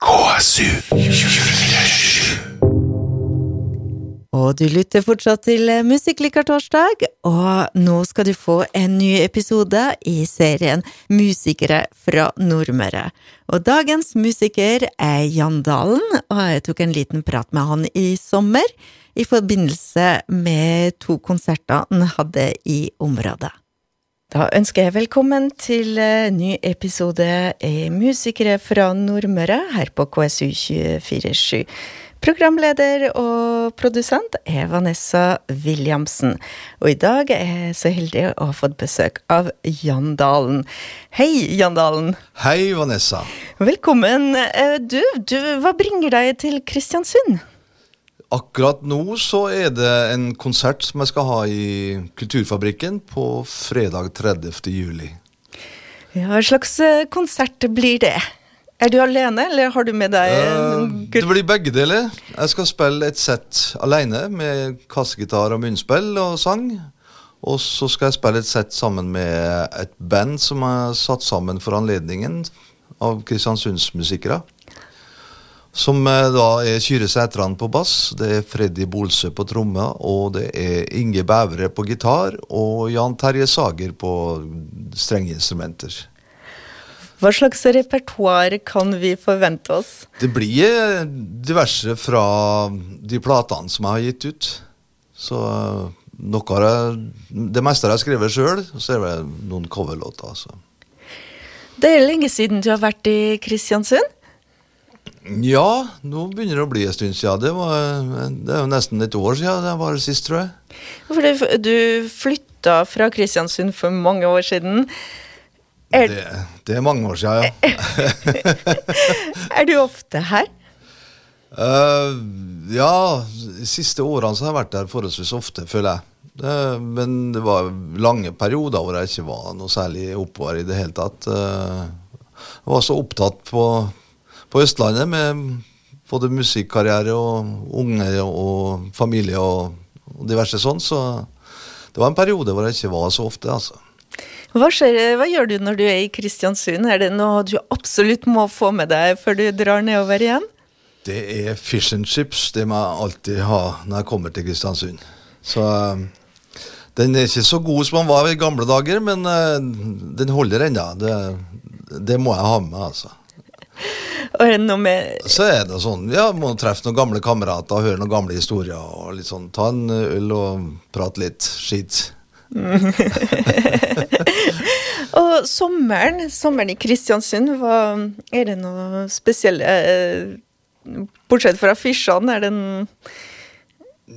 KSU Og du lytter fortsatt til Musikklikertorsdag, og nå skal du få en ny episode i serien Musikere fra Nordmøre. Og dagens musiker er Jan Dalen, og jeg tok en liten prat med han i sommer i forbindelse med to konserter han hadde i området. Da ønsker jeg velkommen til en ny episode i Musikere fra Nordmøre her på KSU 247. Programleder og produsent er Vanessa Williamsen, og i dag er jeg så heldig å ha fått besøk av Jan Dalen. Hei, Jan Dalen. Hei, Vanessa. Velkommen. Eh, Du, du, hva bringer deg til Kristiansund? Akkurat nå så er det en konsert som jeg skal ha i Kulturfabrikken på fredag 30. juli. Ja, hva slags eh, konsert blir det? Er du alene, eller har du med deg uh, det blir begge deler. Jeg skal spille et sett alene med kassegitar og munnspill og sang. Og så skal jeg spille et sett sammen med et band som er satt sammen for anledningen av Kristiansundsmusikere. Som eh, da er Kyrre Sætran på bass, det er Freddy Bolsø på tromme, og det er Inge Bævre på gitar og Jan Terje Sager på strengeinstrumenter. Hva slags repertoar kan vi forvente oss? Det blir eh, diverse fra de platene som jeg har gitt ut. Så eh, noe har jeg Det meste har jeg skrevet sjøl, og så er det noen coverlåter. Altså. Det er lenge siden du har vært i Kristiansund. Ja, nå begynner det å bli en stund siden. Det, var, det er jo nesten et år siden det var sist, tror jeg. For du, flytta fra Kristiansund for mange år siden. Er, Det, det er mange år siden, ja. er du ofte her? Uh, ja, de siste årene så har jeg vært der forholdsvis ofte, føler jeg. Det, men det var lange perioder hvor jeg ikke var noe særlig oppover i det hele tatt. Uh, jeg var så opptatt på, på Østlandet med både musikkarriere og unge og familie og, og diverse sånn, så det var en periode hvor jeg ikke var så ofte, altså. Hva, skjer, hva gjør du når du er i Kristiansund? Er det noe du absolutt må få med deg før du drar nedover igjen? Det er fish and chips. Det må jeg alltid ha når jeg kommer til Kristiansund. Så eh, den er ikke så god som den var i gamle dager, men eh, den holder ennå. Det, det må jeg ha med meg, altså. Så er det sånn, ja, må treffe noen gamle kamerater og høre noen gamle historier. og litt sånn, Ta en øl og prate litt skitt. Og sommeren, sommeren i Kristiansund, hva, er det noe spesielt eh, Bortsett fra fisjene, er det en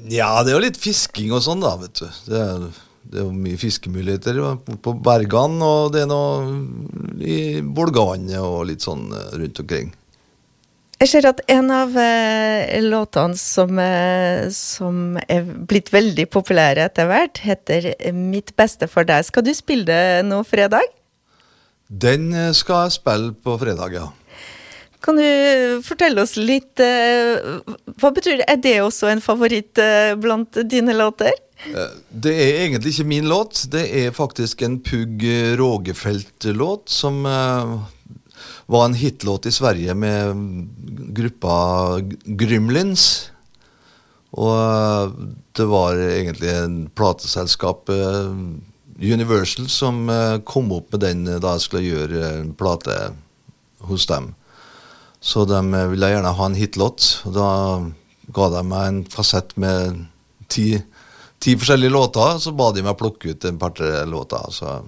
Ja, det er jo litt fisking og sånn, da, vet du. Det er, det er jo mye fiskemuligheter på bergene, og det er noe i Bolgavannet og litt sånn eh, rundt omkring. Jeg ser at en av eh, låtene som, eh, som er blitt veldig populære etter hvert, heter 'Mitt beste for deg'. Skal du spille det nå fredag? Den eh, skal jeg spille på fredag, ja. Kan du fortelle oss litt eh, Hva betyr det? Er det også en favoritt eh, blant dine låter? Eh, Det er egentlig ikke min låt. Det er faktisk en Pugg Rågefelt-låt som var en hitlåt i Sverige med gruppa Grymlins. Og det var egentlig en plateselskap, eh, Universal, som eh, kom opp med den eh, da jeg skulle gjøre en plate hos dem. Så de ville gjerne ha en hitlåt. Og da ga de meg en fasett med ti, ti forskjellige låter. Så ba de meg plukke ut en par-tre låter. Så.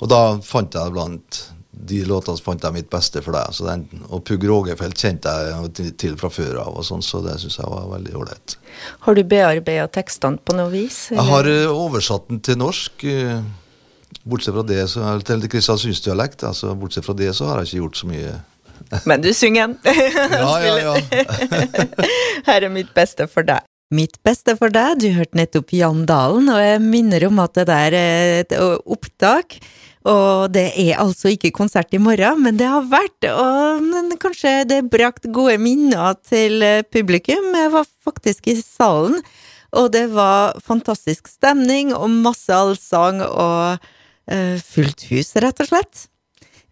Og da fant jeg blant de låtene fant jeg mitt beste for deg. Så den, og Pugh Rogefeldt kjente jeg til, fra før av, og sånn, så det syns jeg var veldig ålreit. Har du bearbeida tekstene på noe vis? Jeg har eh, oversatt den til norsk. eh, Bortsett fra det, så, eller til kristiansundsdialekt. Altså, bortsett fra det så har jeg ikke gjort så mye. Men du synger den. Ja, ja, ja. Her er mitt beste for deg. Mitt beste for deg, du hørte nettopp Jan Dalen, og jeg minner om at det der er et opptak. Og det er altså ikke konsert i morgen, men det har vært, og kanskje det brakt gode minner til eh, publikum. Jeg var faktisk i salen, og det var fantastisk stemning og masse allsang og eh, fullt hus, rett og slett.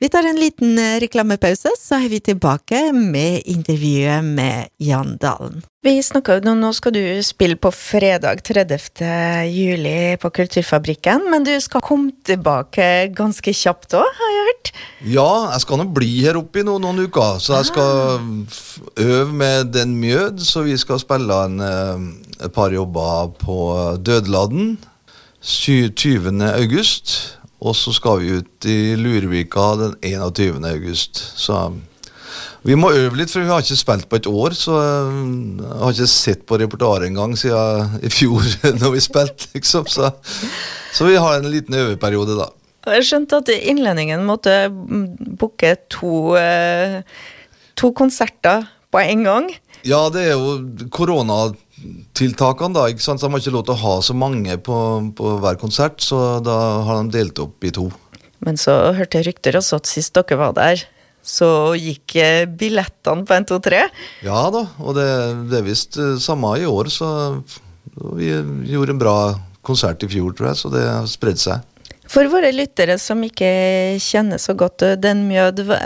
Vi tar en liten eh, reklamepause, så er vi tilbake med intervjuet med Jan Dalen. Vi snakka jo nå skal du spille på fredag 30. juli på Kulturfabrikken, men du skal komme tilbake ganske kjapt òg, har jeg hørt? Ja, jeg skal nå bli her oppe i noen, noen uker, så jeg skal øve med Den Mjød, så vi skal spille en, eh, et par jobber på Dødeladden 20. august. Og så skal vi ut i Lurevika den 21. august. Så vi må øve litt, for vi har ikke spilt på et år. Så jeg har ikke sett på repertoaret engang siden i fjor, når vi spilte, liksom. Så, så, vi har en liten øveperiode, da. Jeg skjønte at innlendingen måtte booke to, eh, to konserter på en gang. Ja, det er jo korona tiltakene, da. ikke sant? Så De har ikke lov til å ha så mange på, på, hver konsert, så da har de delt opp i to. Men så hørte jeg rykter også at sist dere var der, så gikk eh, billettene på 1, 2, 3? Ja da, og det, det er visst eh, samme i år, så vi gjorde en bra konsert i fjor, tror jeg, så det har spredd seg. For våre lyttere som ikke kjenner så godt eh, Den Mjød, hva,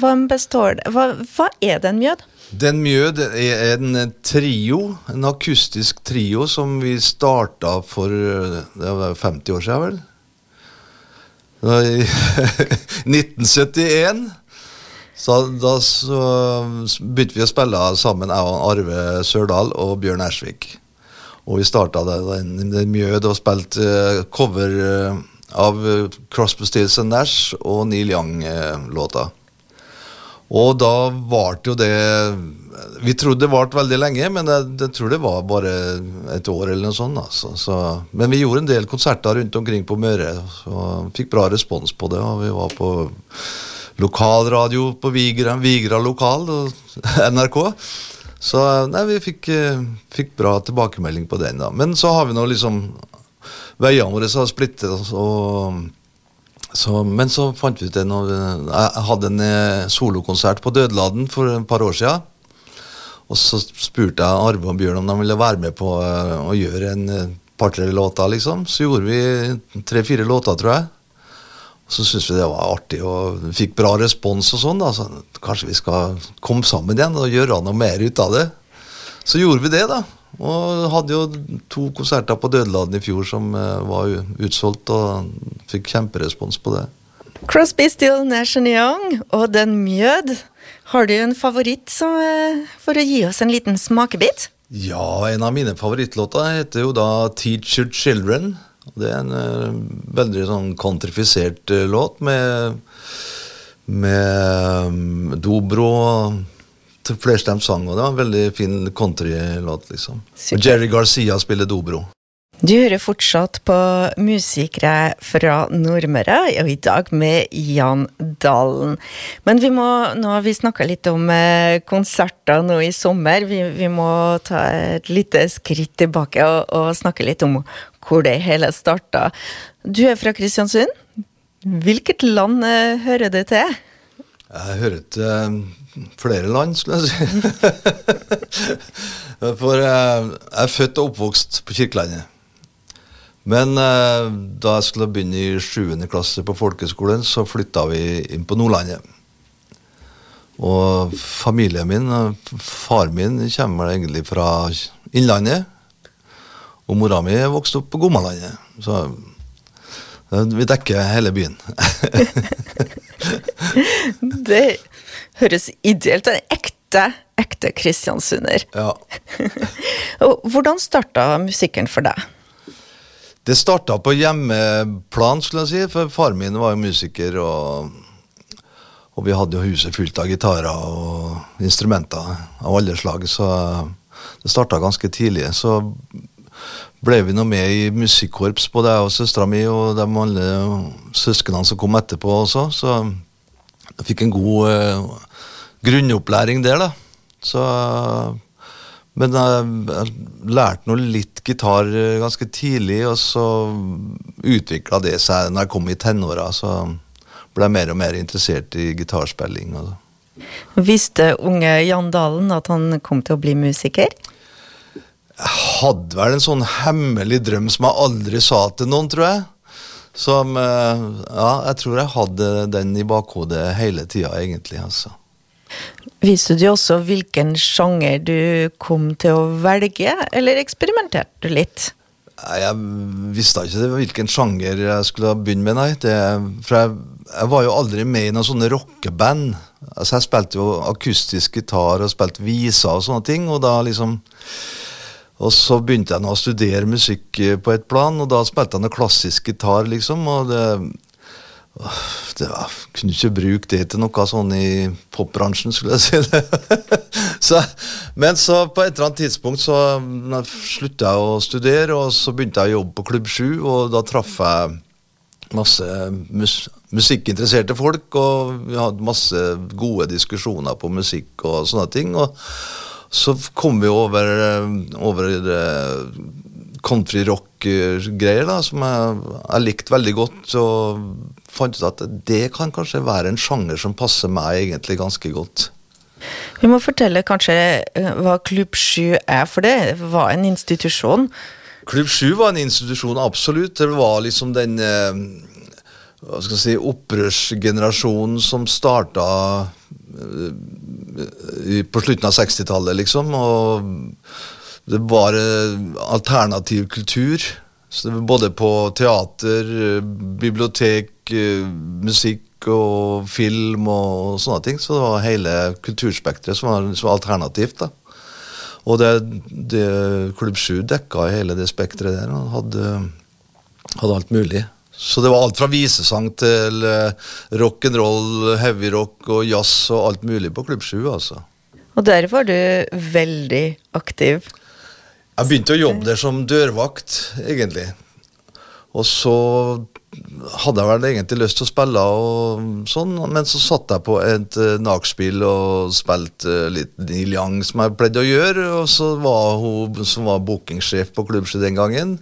hva består hva, hva er Den Mjød? Den Mjød er en trio, en akustisk trio, som vi starta for det var 50 år siden, vel? I 1971. Så da så begynte vi å spille sammen, jeg og Arve Sørdal og Bjørn Ersvik. Og vi starta den Mjød og spilte cover uh, av Crosby, Stills Nash og Neil Young-låta. Og da varte jo det Vi trodde det varte veldig lenge, men jeg, jeg, tror det var bare et år eller noe sånt. Altså. Så, men vi gjorde en del konserter rundt omkring på Møre, og fikk bra respons på det. Og vi var på lokalradio på Vigra, Vigra lokal NRK. Så nei, vi fikk, fikk, bra tilbakemelding på den, da. Men så har vi nå liksom Veiene våre har splittet, og så, men så fant vi ut det når Jeg hadde en eh, solokonsert på Dødeladen for et par år siden. Og så spurte jeg Arve og Bjørn om de ville være med på uh, å gjøre en par-tre låter. liksom. Så gjorde vi tre-fire låter, tror jeg. Så syntes vi det var artig og fikk bra respons og sånn. da, så Kanskje vi skal komme sammen igjen og gjøre noe mer ut av det. Så gjorde vi det, da. Og hadde jo to konserter på Dødeladen i fjor som uh, var utsolgt, og fikk kjemperespons på det. Crosby, Still, Nash Young og Den Mjød. Har du en favoritt som, uh, for å gi oss en liten smakebit? Ja, en av mine favorittlåter heter jo da 'Teacher Children. Det er en uh, veldig sånn kontrifisert låt med, med um, dobro. og flerstemt sang, og det var en veldig fin countrylåt, liksom. Og Jerry Garcia spiller dobro. Du hører fortsatt på musikere fra Nordmøre, og i dag med Jan Dalen. Men vi må, nå har vi snakka litt om eh, konserter nå i sommer. Vi, vi må ta et lite skritt tilbake og, og, snakke litt om hvor det hele starta. Du er fra Kristiansund. Hvilket land eh, hører det til? Jeg hører til eh, flere land, skulle jeg si. For jeg er født og oppvokst på Kirkelandet. Men eh, da jeg skulle begynne i 7. klasse på folkeskolen, så flytta vi inn på Nordlandet. Og familien min, far min, kommer egentlig fra Innlandet. Og mora mi vokste opp på Gommalandet. Så eh, vi dekker hele byen. det høres ideelt ut. Ekte, ekte kristiansunder. Ja. Hvordan starta musikken for deg? Det starta på hjemmeplan, skulle jeg si. For faren min var jo musiker, og, og vi hadde jo huset fullt av gitarer og instrumenter av alle slag. Så det starta ganske tidlig. Så ble vi nå med i musikkorps, både jeg og søstera mi og de alle søsknene som kom etterpå også. Så jeg fikk en god eh, grunnopplæring der, da. Så Men jeg, jeg lærte nå litt gitar eh, ganske tidlig, og så utvikla det seg når jeg kom i tenåra. Så ble jeg mer og mer interessert i gitarspilling. Visste unge Jan Dalen at han kom til å bli musiker? Jeg hadde vel en sånn hemmelig drøm som jeg aldri sa til noen, tror jeg. Som eh, Ja, jeg tror jeg hadde den i bakhodet hele tida, egentlig. altså. Visste du også hvilken sjanger du kom til å velge, eller eksperimenterte du litt? Jeg visste ikke hvilken sjanger jeg skulle begynne med, nei. Det, for jeg, jeg var jo aldri med i noen sånne rockeband. Altså, jeg spilte jo akustisk gitar og spilte viser og sånne ting, og da liksom Og så begynte jeg nå å studere musikk på et plan, og da spilte jeg noe klassisk gitar, liksom, og det det var, kunne ikke bruke det til noe sånn i popbransjen, skulle jeg si. det. så, men så på et eller annet tidspunkt så slutta jeg å studere, og så begynte jeg å jobbe på Klubb 7, og da traff jeg masse mus musikkinteresserte folk, og vi hadde masse gode diskusjoner på musikk og sånne ting. og så kom vi over, over country rock-greier da, som jeg, jeg likte veldig godt. Og fant ut at det kan kanskje være en sjanger som passer meg egentlig ganske godt. Vi må fortelle kanskje eh, hva Klubb 7 er, for det var en institusjon. Klubb 7 var en institusjon, absolutt. Det var liksom den eh, hva skal jeg si, opprørsgenerasjonen som starta eh, på slutten av 60-tallet, liksom. Og det var alternativ kultur. Så det var både på teater, bibliotek, musikk og film og sånne ting. Så det var hele kulturspekteret som var, som alternativt. da. Og det, det Klubb 7 dekka hele det spekteret der og hadde, hadde alt mulig. Så det var alt fra visesang til rock'n'roll, heavy rock og jazz og alt mulig på Klubb 7, altså. Og der var du veldig aktiv. Jeg begynte å jobbe der som dørvakt, egentlig. Og så hadde jeg vel egentlig lyst til å spille, og sånn, men så satt jeg på et uh, nachspiel og spilte uh, litt Neil Young, som jeg pleide å gjøre. Og så var hun som var bookingsjef på klubbsky den gangen,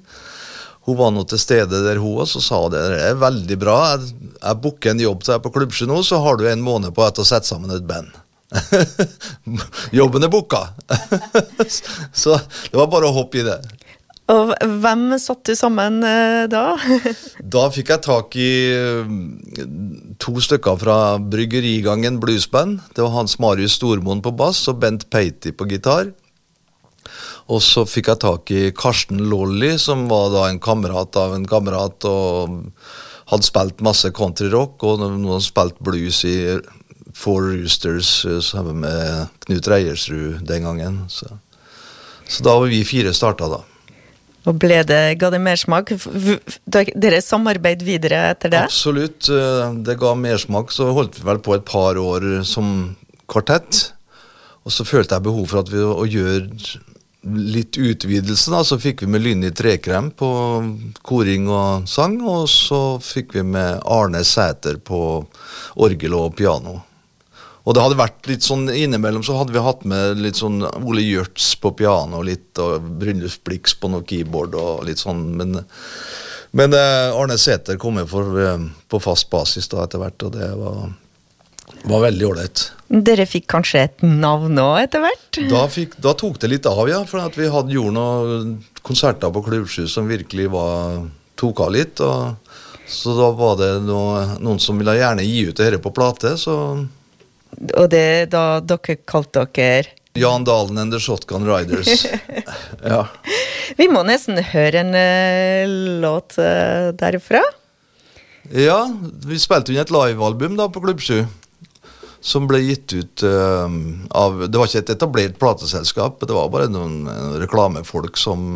hun var nå til stede der, hun og så sa det er veldig bra. Jeg, jeg booker en jobb til deg på klubbsky nå, så har du en måned på deg til å sette sammen et band. Jobben er booka! så det var bare å hoppe i det. Og hvem satt du sammen uh, da? da fikk jeg tak i uh, to stykker fra Bryggerigangen Bluesband. Det var Hans Marius Stormoen på bass og Bent Peiti på gitar. Og så fikk jeg tak i Karsten Lolly, som var da en kamerat av en kamerat. og hadde spilt masse countryrock, og noen spilt blues i Four Roosters sammen med Knut Reiersrud den gangen. Så, så da var vi fire starta, da. Og ble det, Ga det mersmak? Dere samarbeid videre etter det? Absolutt. Det ga mersmak. Så holdt vi vel på et par år som kvartett. Og så følte jeg behov for at vi å gjøre litt utvidelse. da, Så fikk vi med Lynni Trekrem på koring og sang. Og så fikk vi med Arne Sæter på orgel og piano. Og det hadde vært litt sånn innimellom så hadde vi hatt med litt sånn Ole Gjørts på piano litt, og Brynjulf Blix på noe keyboard og litt sånn, men, men eh, Arne Sæther kom jo eh, på fast basis da etter hvert, og det var, var veldig ålreit. Dere fikk kanskje et navn òg etter hvert? Da, fikk, da, tok det litt av, ja. For vi hadde gjort noen konserter på Klubb 7 som virkelig var, tok av litt. og så da var det noe, noen som ville gjerne gi ut dette på plate, så og det da dere kalte dere Jan Dalen and the Shotgun Riders. ja. Vi må nesten høre en uh, låt uh, derfra. Ja, vi spilte inn et livealbum da på Klubb 7. Som ble gitt ut uh, av Det var ikke et etablert plateselskap, det var bare noen reklamefolk som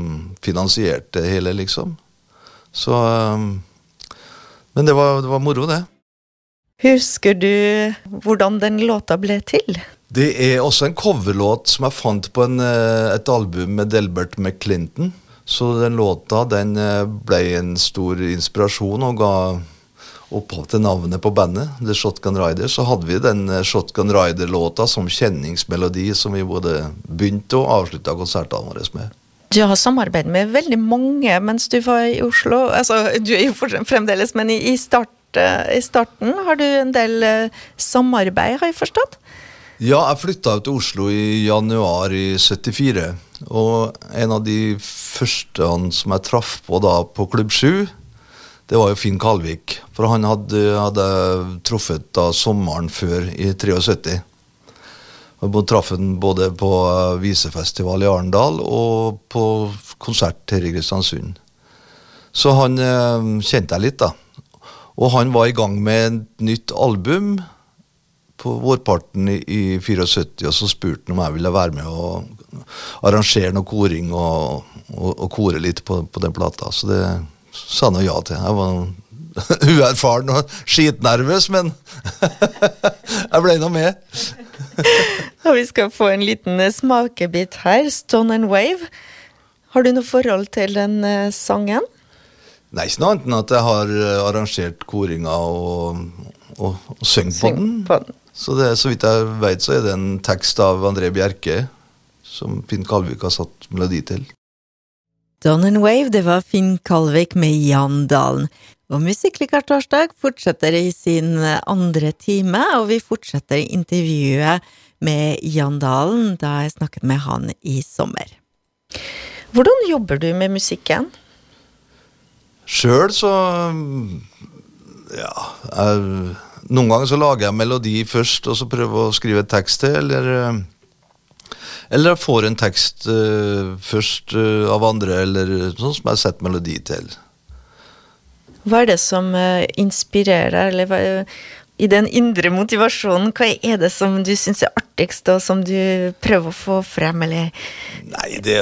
finansierte hele, liksom. Så Men det var, det var moro, det. Husker du hvordan den låta ble til? Det er også en coverlåt som jeg fant på en, et album med Delbert McClinton. Så den låta den ble en stor inspirasjon og ga opphav til navnet på bandet, The Shotgun Rider. Så hadde vi den Shotgun Rider-låta som kjenningsmelodi som vi både begynte og avslutta konsertene våre med. Du har samarbeidet med veldig mange mens du var i Oslo. Altså, du er jo fremdeles, men i, i start i starten. Har du en del samarbeid, har jeg forstått? Ja, jeg flytta til Oslo i januar i 74. Og en av de første som jeg traff på da på Klubb 7, det var jo Finn Kalvik. For han hadde, hadde truffet da sommeren før, i 73. Og traff han både på visefestival i Arendal og på konsert her i Kristiansund. Så han eh, kjente jeg litt, da. Og han var i gang med et nytt album på vårparten i, i 74, og så spurte han om jeg ville være med og arrangere noe koring og, og, og kore litt på, på, den plata. Så det sa han ja til. Jeg var uerfaren og skitnervøs, men jeg ble nå med. og vi skal få en liten smakebit her. Stone and Wave. Har du noe forhold til den uh, sangen? Nei, ikke noe annet enn at jeg har eh, arrangert koringa og, og, og syngt på den. På den. Så, det, så vidt jeg vet, så er det en tekst av André Bjerke som Finn Kalvik har satt melodi til. Don and Wave, det var Finn Kalvik med Jan Dalen. Og Musikklikar-torsdag fortsetter i sin andre time, og vi fortsetter intervjuet med Jan Dalen da jeg snakket med han i sommer. Hvordan jobber du med musikken? Sjøl så Ja. Jeg noen ganger så lager jeg melodi først, og så prøver å skrive tekst til, eller eller jeg får en tekst uh, først uh, av andre, eller sånn som jeg har sett melodi til. Hva er det som uh, inspirerer, eller hva, i den indre motivasjonen, hva er det som du syns er artigst, og som du prøver å få frem, eller? Nei, det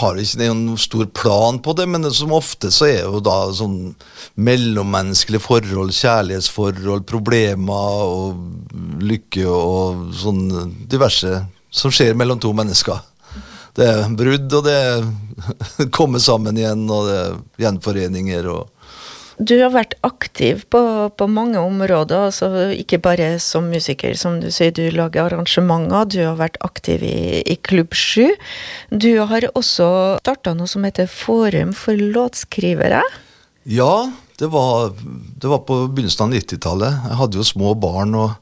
har ikke noen stor plan på det, men som ofte så er jo da sånn mellommenneskelige forhold, kjærlighetsforhold, problemer og lykke og sånn diverse som skjer mellom to mennesker. Det er brudd, og det er komme sammen igjen, og det er gjenforeninger og du har vært aktiv på, på, mange områder, altså ikke bare som musiker, som du sier, du lager arrangementer. Du har vært aktiv i, i Klubb 7. Du har også starta noe som heter Forum for låtskrivere. Ja, det var, det var på begynnelsen av 90-tallet. Jeg hadde jo små barn og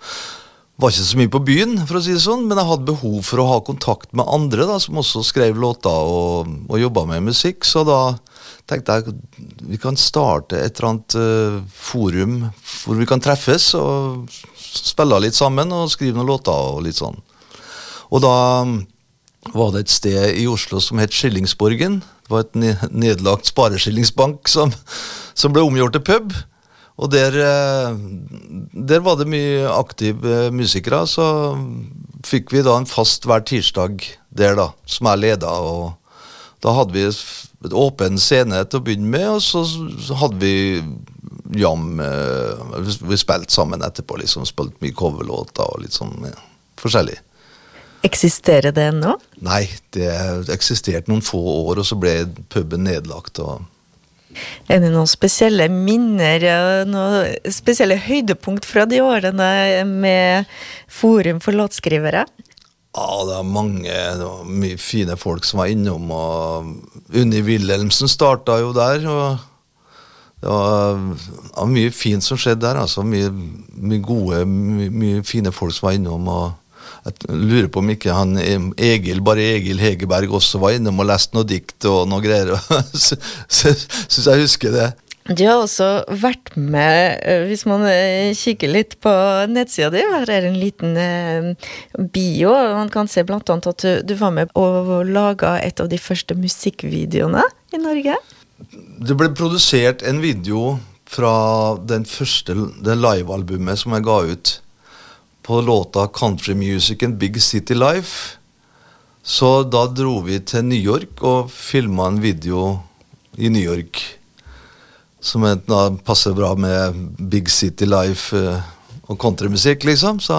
var ikke så mye på byen, for å si det sånn, men jeg hadde behov for å ha kontakt med andre da, som også skrev låter og, og jobba med musikk. Så da tenkte jeg vi kan starte et eller annet uh, forum hvor vi kan treffes og spille litt sammen og skrive noen låter og litt sånn. Og da um, var det et sted i Oslo som het Skillingsborgen. Det var et nedlagt spareskillingsbank som, som ble omgjort til pub. Og der, uh, der, var det mye aktive musikere, så fikk vi da en fast hver tirsdag der, da, som jeg leda. Og da hadde vi et åpen scene til å begynne med, og så hadde vi jam eh, Vi spilte sammen etterpå, liksom. Spilte mye coverlåter og litt sånn ja, forskjellig. Eksisterer det ennå? Nei, det eksisterte noen få år, og så ble puben nedlagt. og er det noen spesielle minner, noen spesielle høydepunkt fra de årene med Forum for låtskrivere? Ja, det var mange det var mye fine folk som var innom. og Unni Wilhelmsen starta jo der. og Det var, det var mye fint som skjedde der. altså Mye, mye gode, mye, mye, fine folk som var innom. og Jeg lurer på om ikke han Egil, bare Egil Hegerberg også var innom og leste noe dikt og noe greier. Syns jeg husker det. Du har også vært med, eh, hvis man eh, kikker litt på nettsida di, her er en liten eh, bio. Man kan se annet at du var med og laga et av de første musikkvideoene i Norge. Det ble produsert en video fra den første det livealbumet som jeg ga ut, på låta 'Country Music and Big City Life'. Så da dro vi til New York og filma en video i New York som da passer bra med Big City Life uh, og countrymusikk, liksom. Så,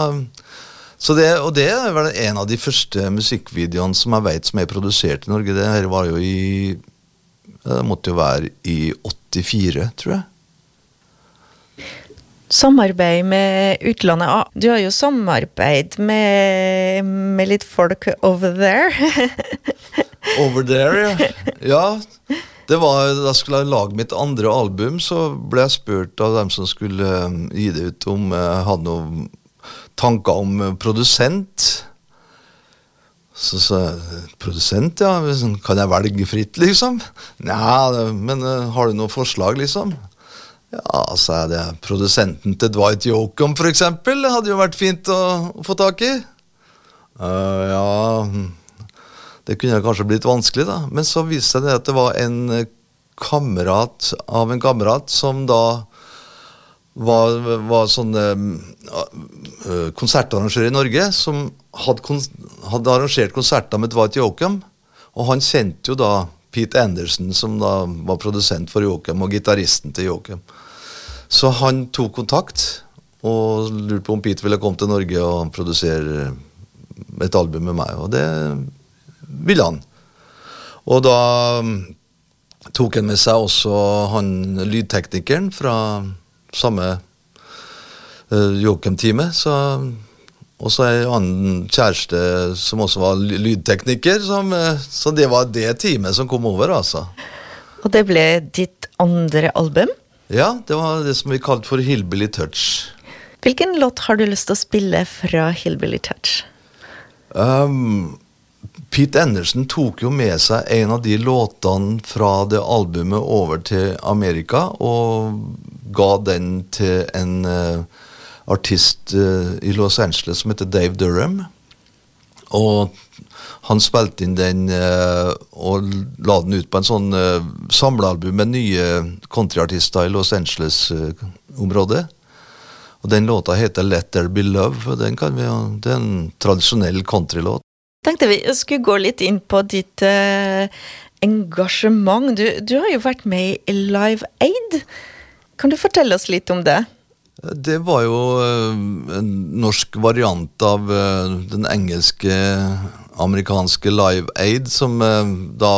så det, og det er vel en av de første musikkvideoene som jeg vet som er produsert i Norge. Det her var jo i Det måtte jo være i 84, tror jeg. Samarbeid med utlandet. Ah, du har jo samarbeid med, med litt folk over there. over there, ja. ja. Det var, Da jeg lage mitt andre album, så ble jeg spurt av dem som skulle eh, gi det ut, om jeg hadde noen tanker om eh, produsent. Så sa jeg produsent, ja. Kan jeg velge fritt, liksom? Nja, men uh, har du noen forslag, liksom? Ja, sa jeg det. Produsenten til Dwight Yoakam, for eksempel, hadde jo vært fint å, å få tak i. Uh, ja Det kunne kanskje blitt vanskelig, da. Men så viste det at det var en kamerat av en kamerat som da var, var sånn uh, konsertarrangør i Norge, som hadde, hadde arrangert konserter med Dwight Yoakam. Og han kjente jo da Pete Anderson, som da var produsent for Yoakum, og gitaristen til Yoakum. Så han tok kontakt og lurte på om Pete ville komme til Norge og produsere et album med meg, og det ville han. Og da mm, tok han med seg også han lydteknikeren fra samme uh, Yoakum-teamet, så og så ei annen kjæreste som også var lydtekniker, som, eh, så det var det teamet som kom over, altså. Og det ble ditt andre album? Ja, det var det som vi kalte for Hillbilly Touch. Hvilken låt har du lyst til å spille fra Hillbilly Touch? Um, Pete Anderson tok jo med seg en av de låtene fra det albumet over til Amerika, og ga den til en uh, artist uh, i Los Angeles som heter Dave Durham. Og han spilte inn den uh, og la den ut på en sånn uh, samlealbum med nye countryartister i Los Angeles-området. og Den låta heter Let There Be Love. og den kan vi, Det er en tradisjonell countrylåt. Tenkte vi skulle gå litt inn på ditt eh, engasjement. Du, du, har jo vært med i Live Aid. Kan du fortelle oss litt om det? Det var jo eh, en norsk variant av eh, den engelske amerikanske Live Aid, som eh, da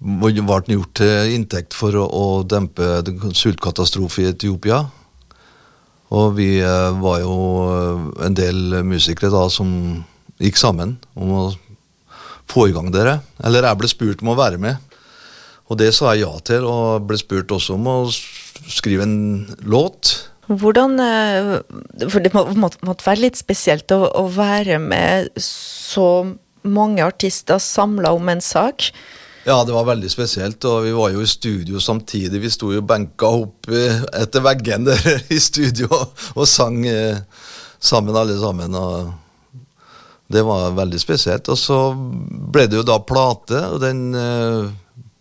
ble gjort til inntekt for å, å dempe sultkatastrofe i Etiopia. Og vi var jo en del musikere da som gikk sammen om å få i gang dere. Eller jeg ble spurt om å være med. Og det sa jeg ja til, og ble spurt også om å skrive en låt. Hvordan eh, For det måtte, måtte være litt spesielt å, å, være med så mange artister samla om en sak. Ja, det var veldig spesielt, og vi var jo i studio samtidig. Vi sto jo benka opp etter veggen der i studio og sang eh, sammen, alle sammen. og Det var veldig spesielt. Og så ble det jo da plate, og den uh,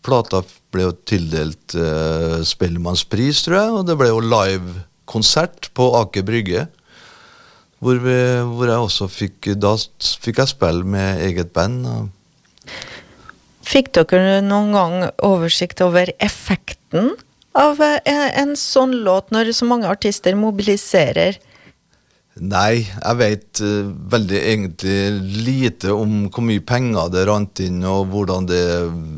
plata ble jo tildelt uh, Spellemannspris, tror jeg, og det ble jo live konsert på Aker Brygge. Hvor, vi, hvor, jeg også fikk Da fikk jeg spille med eget band. Fikk dere noen gang oversikt over effekten av en, en sånn låt, når så mange artister mobiliserer? Nei, jeg vet uh, veldig egentlig lite om hvor mye penger det rant inn, og hvordan det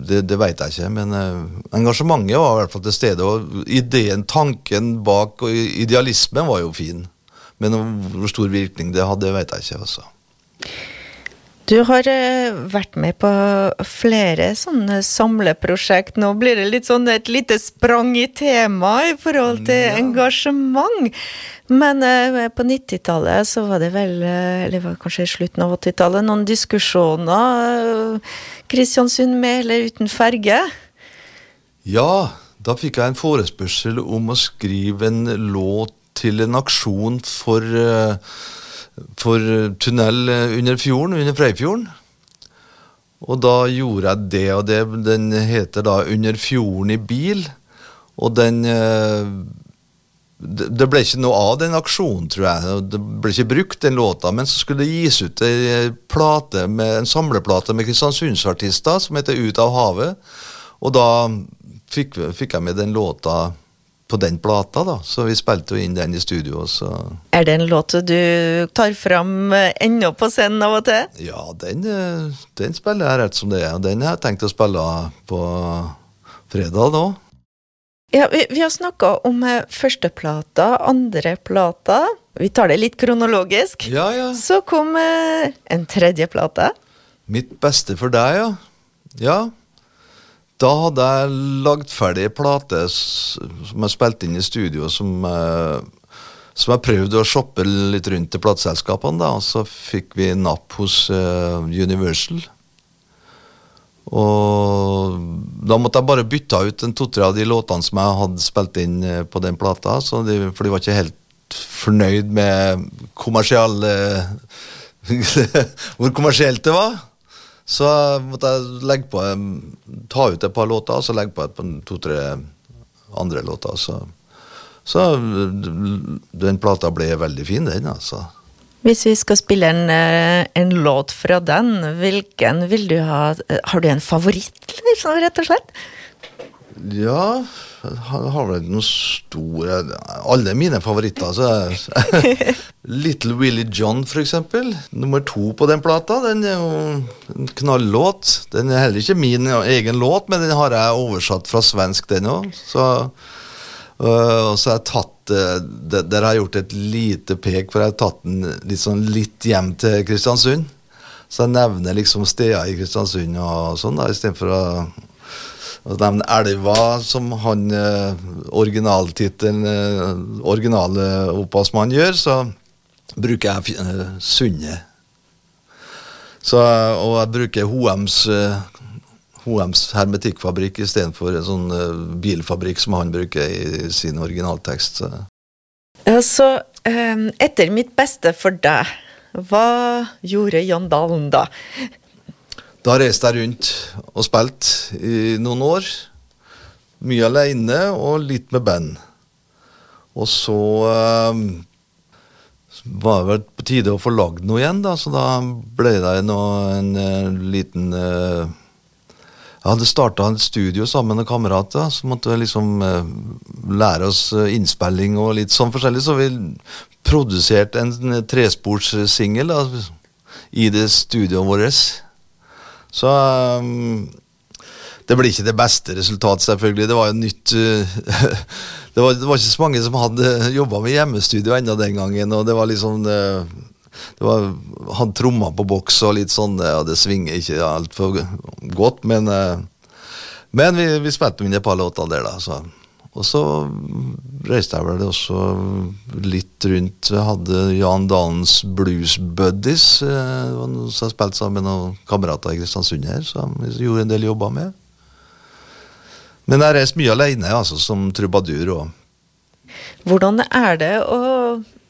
Det, det vet jeg ikke, men uh, engasjementet var i hvert fall til stede. Og ideen, tanken bak og idealismen var jo fin. Men hvor stor virkning det hadde, vet jeg ikke. altså. Du har uh, vært med på flere sånne samleprosjekt. Nå blir det litt sånn et lite sprang i temaet i forhold til ja. engasjement. Men eh, på 90-tallet så var det vel, eh, eller var kanskje i slutten av 80-tallet, noen diskusjoner. Eh, Kristiansund med eller uten ferge? Ja, da fikk jeg en forespørsel om å skrive en låt til en aksjon for, eh, for tunnel under fjorden, under Freifjorden. Og da gjorde jeg det, og det, den heter da 'Under fjorden i bil'. Og den eh, det ble ikke noe av den aksjonen, tror jeg. Det ble ikke brukt, den låta. Men så skulle det gis ut en, en samleplate med kristiansundsartister som heter Ut av havet. Og da fikk, fikk, jeg med den låta på den plata, da. Så vi spilte jo inn den i studio. Så. Er det en låt du tar fram ennå på scenen av og til? Ja, den, den spiller jeg rett som det er. Den har jeg tenkt å spille på fredag da. Ja, vi, vi har snakka om eh, førsteplata, andreplata. Vi tar det litt kronologisk. Ja, ja. Så kom eh, en tredje plate. Mitt beste for deg, ja. Ja. Da hadde jeg lagd ferdig plate som jeg spilte inn i studio, som, eh, som jeg prøvde å shoppe litt rundt til plateselskapene. Og så fikk vi napp hos eh, Universal. Og da måtte jeg bare bytte ut en to-tre av de låtene som jeg hadde spilt inn eh, på den plata, de, for de var ikke helt fornøyd med kommersielle Hvor kommersielt det var. Så måtte jeg legge på ta ut et par låter, og så legge på et to-tre andre låter. Så, så den plata ble veldig fin, den, altså. Hvis vi skal spille en, eh, en, låt fra den, hvilken vil du ha Har du en favoritt, liksom, rett og slett? Ja, jeg har vel noen store Alle mine favoritter. Så Little Willie John, eksempel. Nummer to på den plata. Den er jo en knallåt. Den er heller ikke min egen låt, men den har jeg oversatt fra svensk, den òg. Så, og så har jeg tatt uh, Der har jeg gjort et lite pek, for jeg har tatt den litt, sånn litt hjem til Kristiansund. Så jeg nevner liksom steder i Kristiansund og sånn, da, istedenfor å, å nevne elva, som han eh, originaltittelen eh, originale opphavsmann gjør, så bruker jeg eh, Sundet. Og jeg bruker Hoems Hoems hermetikkfabrikk istedenfor en sånn uh, bilfabrikk som han bruker i sin originaltekst. Så. så um, etter mitt beste for deg, hva gjorde Jan Dalen da? Da reiste jeg rundt og spilte i noen år. Mye alene og litt med band. Og så eh, var det vel på tide å få lagd noe igjen, da, så da ble det noe, en, en liten eh, jeg hadde starta et studio sammen med kamerater, så måtte vi liksom eh, lære oss eh, innspilling og litt sånn forskjellig. Så vi produserte en tresporssingel i det studioet vårt. Så um, det blir ikke det beste resultatet, selvfølgelig. Det var jo nytt uh, det, var, det, var, ikke så mange som hadde jobba med hjemmestudio ennå den gangen. og det var liksom uh, det var, Han trommer på boks og litt sånn, ja, det svinger ikke altfor godt, men, men vi, vi spilte inn et par låter der, da. Så. Og så reiste jeg vel også litt rundt. Jeg hadde Jan Dalens Blues Buddies. Eh, som spilte sammen med noen kamerater i Kristiansund her, som jeg gjorde en del jobber med. Men jeg reiste mye alene, altså, som trubadur. Og. Hvordan er det å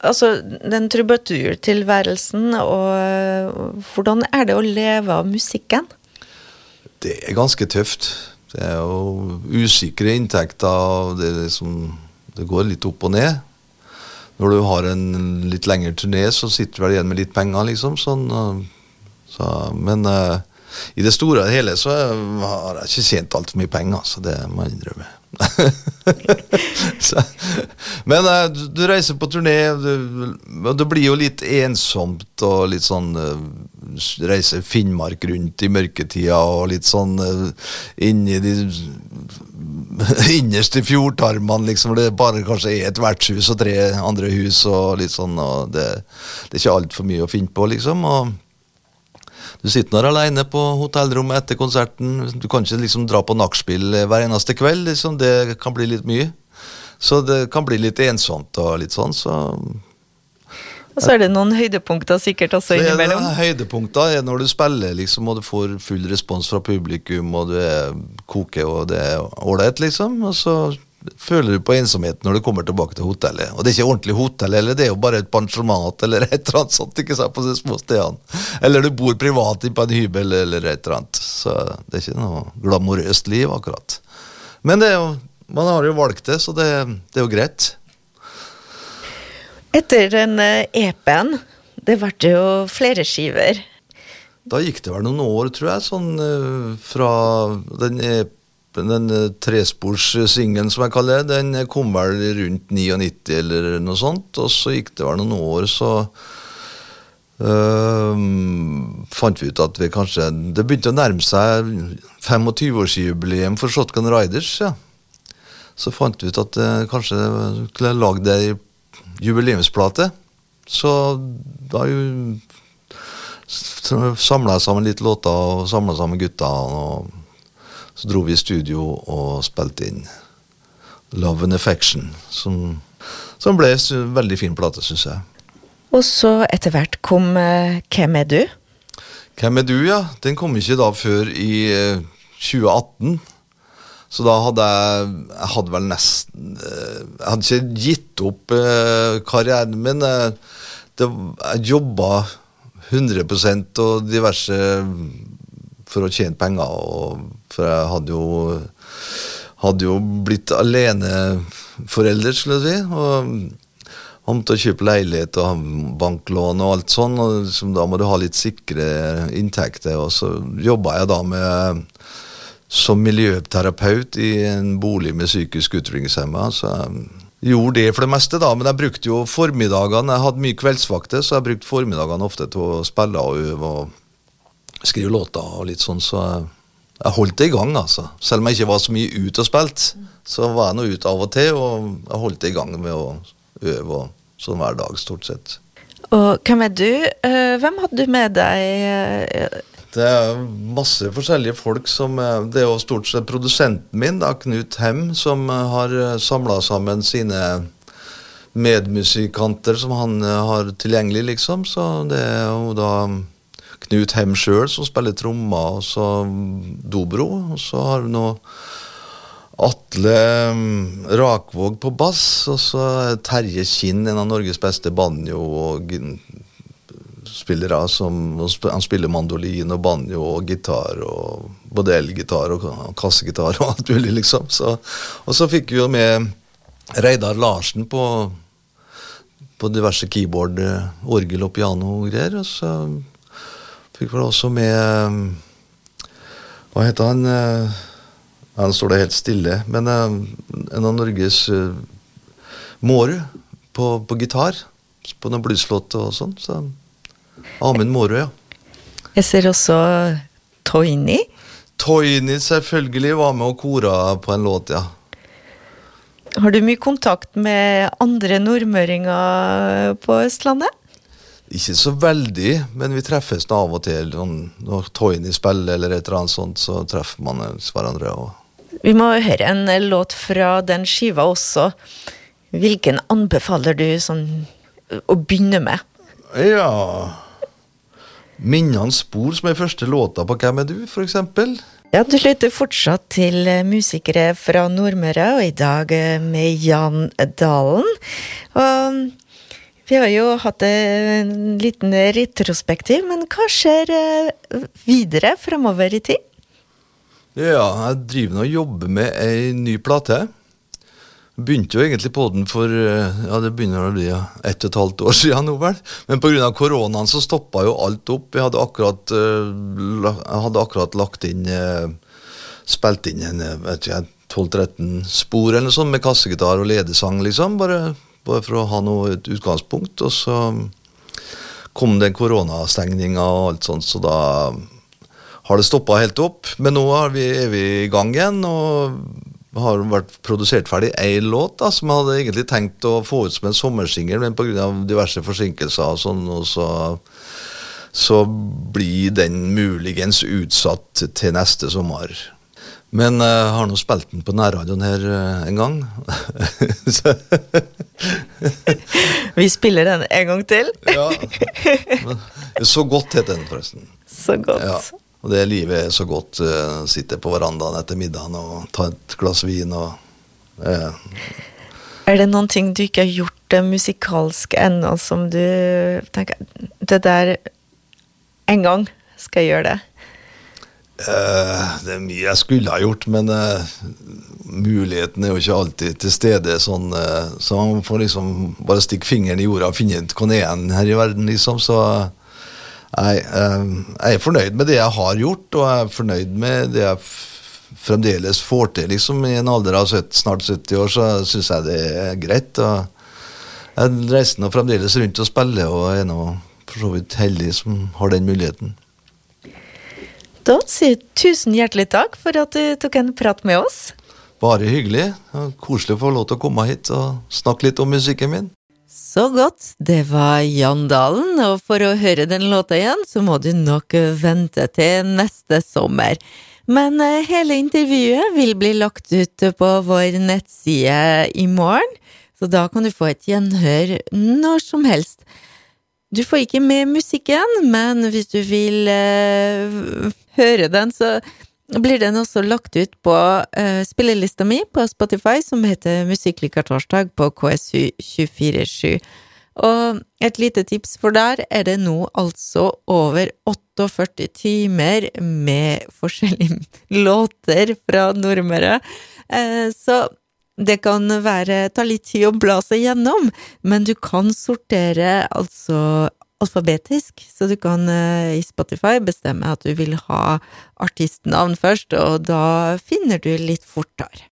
Altså, den trubaturtilværelsen, og hvordan er det å leve av musikken? Det er ganske tøft. Det er jo usikre inntekter. Det, liksom, det går litt opp og ned. Når du har en litt lengre turné, så sitter du vel igjen med litt penger, liksom. Sånn, så, men uh, i det store og hele så har jeg ikke tjent altfor mye penger, så det må jeg innrømme. så, men uh, du, du, reiser på turné, og det blir jo litt ensomt og litt sånn uh, Reise Finnmark rundt i mørketida og litt sånn uh, inni de innerste fjordtarmene, liksom. Det bare kanskje er et vertshus og tre andre hus og litt sånn, og det, det er ikke altfor mye å finne på, liksom. og du sitter der alene på hotellrommet etter konserten. Du kan ikke liksom dra på nachspiel hver eneste kveld. Liksom. Det kan bli litt mye. Så det kan bli litt ensomt og litt sånn, så og så er det noen høydepunkter sikkert også så innimellom. Det, høydepunkter er når du spiller liksom, og du får full respons fra publikum, og du er koker og det er ålreit, liksom. Og så føler du på ensomhet når du kommer tilbake til hotellet. Og det er ikke ordentlig hotell, eller det er jo bare et pensjonat eller et eller annet sånt. ikke sant, på de små stedene. Eller du bor privat på en hybel eller et eller annet. Så det er ikke noe glamorøst liv, akkurat. Men det er jo, man har jo valgt det, så det, det er jo greit. Etter den EP-en, eh, det ble jo flere skiver. Da gikk det vel noen år, tror jeg, sånn eh, fra den EP den trespors tresporssingelen som jeg kaller det, den kom vel rundt 99 eller noe sånt. Og så gikk det vel noen år, så øh, fant vi ut at vi kanskje Det begynte å nærme seg 25-årsjubileum for Shotgun Riders. ja. Så fant vi ut at øh, kanskje kunne lagd ei jubileumsplate. Så da samla jeg sammen litt låter og samla sammen gutta. og så dro vi i studio og spilte inn Love and Affection, som, som ble en veldig fin plate, syns jeg. Og så etter hvert kom uh, Hvem er du? Hvem er du, ja? Den kom ikke da før i uh, 2018. Så da hadde jeg Jeg hadde vel nesten eh, Jeg hadde ikke gitt opp eh, karrieren min. eh, det, jeg jobba 100% og diverse for å tjene penger. Og, for jeg hadde jo hadde jo blitt aleneforelder, skulle jeg si. og Han måtte kjøpe leilighet og banklån og alt sånn. og liksom, Da må du ha litt sikre inntekter. Og så jobba jeg da med som miljøterapeut i en bolig med psykisk utviklingshemma. Så jeg gjorde det for det meste, da. Men jeg brukte jo formiddagene. Jeg hadde mye kveldsvakter, så jeg brukte formiddagene ofte til å spille og øve og skrive låter og litt sånn. Så jeg, jeg holdt det i gang, altså. Selv om jeg ikke var så mye ute og spilte, så var jeg nå ute av og til, og jeg holdt det i gang med å øve og sånn hver dag, stort sett. Og hvem er du? Eh, Hvem hadde du med deg? eh, Det er masse forskjellige folk som eh, Det er jo stort sett produsenten min, da, Knut Hem, som har samla sammen sine medmusikanter som han har tilgjengelig, liksom. Så det er jo da Knut Hem sjøl som spiller trommer, og så Dobro. Og så har vi nå Atle mm, Rakvåg på bass, og så er Terje Kinn, en av Norges beste banjo- og spillere. Som, han spiller mandolin og banjo og gitar og både elgitar og kassegitar og alt mulig, liksom. Så, og så fikk vi jo med Reidar Larsen på, på diverse keyboard, eh, orgel og piano og greier. Og så fikk vel også med eh, Hva heter han? Han står det helt stille. Men eh, en av Norges Mårud på, på gitar. På noen blueslåter og sånn. Så Amund Mårud, ja. Jeg ser også Toini. Toini selvfølgelig var med og kora på en låt, ja. Har du mye kontakt med andre nordmøringer på Østlandet? Ikke så veldig, men vi treffes nå av og til. Sånn, Når Toyny spiller eller et eller annet sånt, så treffer man hverandre. også. Vi må høre en låt fra den skiva også. Hvilken anbefaler du sånn å begynne med? ja Minnenes spor, som er første låta på Hvem er du, eksempel. Ja, du lytter fortsatt til musikere fra Nordmøre, og i dag med Jan Dalen. Og vi har jo hatt en liten retrospektiv, men hva skjer eh, videre framover i tid? Ja, jeg driver nå og jobber med ei ny plate. Begynte jo egentlig på den for eh, ja, det begynner å bli ja, ett og et halvt år siden nå, vel. Men pga. koronaen så stoppa jo alt opp. Jeg hadde akkurat, eh, jeg hadde akkurat lagt inn Spilt inn en eh, vet ikke, 12-13 spor eller noe sånt med kassegitar og ledesang, liksom. Bare, bare for å ha noe utgangspunkt. Og så kom den koronastengninga og alt sånt, så da har det stoppa helt opp. Men nå er vi, er vi i gang igjen, og har vært produsert ferdig én låt da, som jeg hadde egentlig tenkt å få ut som en sommersingel, men pga. diverse forsinkelser og sånn, og så, så blir den muligens utsatt til neste sommer. Men eh, jeg har nå spilt den på nærradioen her eh, en gang. Vi spiller den en gang til. ja. Men, så godt heter den, forresten. Så godt. Ja, og det livet er så godt. Uh, sitte på verandaen etter middagen og ta et glass vin og uh. Er det noen ting du ikke har gjort det musikalsk ennå, som du tenker Det der En gang skal jeg gjøre det. Eh, Det er mye jeg skulle ha gjort, men uh, muligheten er jo ikke alltid til stede. Sånn, uh, så man får liksom bare stikke fingeren i jorda og finne ut hvor igjen her i verden, liksom. Så eh, jeg er fornøyd med det jeg har gjort, og jeg er fornøyd med det jeg fremdeles får til. liksom I en alder av 70, snart 70 år så syns jeg det er greit. og Jeg reiser nå fremdeles rundt og spiller, og er nå for så vidt heldig som har den muligheten. Da sier jeg tusen hjertelig takk for at du tok en prat med oss. Bare hyggelig. Koselig å få lov til å komme hit og snakke litt om musikken min. Så godt. Det var Jan Dalen, og for å høre den låta igjen, så må du nok vente til neste sommer. Men eh, hele intervjuet vil bli lagt ut på vår nettside i morgen, så da kan du få et gjenhør når som helst. Du får ikke med musikken, men hvis du vil uh, høre den, så blir den også lagt ut på uh, spillelista mi på Spotify, som heter Musikklikertorsdag på KSU247. Og et lite tips, for der er det nå altså over 48 timer med forskjellige låter fra Nordmøre. Uh, så det kan være, ta litt tid å bla seg gjennom, men du kan sortere altså alfabetisk, så du kan i Spotify bestemme at du vil ha artistnavn først, og da finner du litt fortere.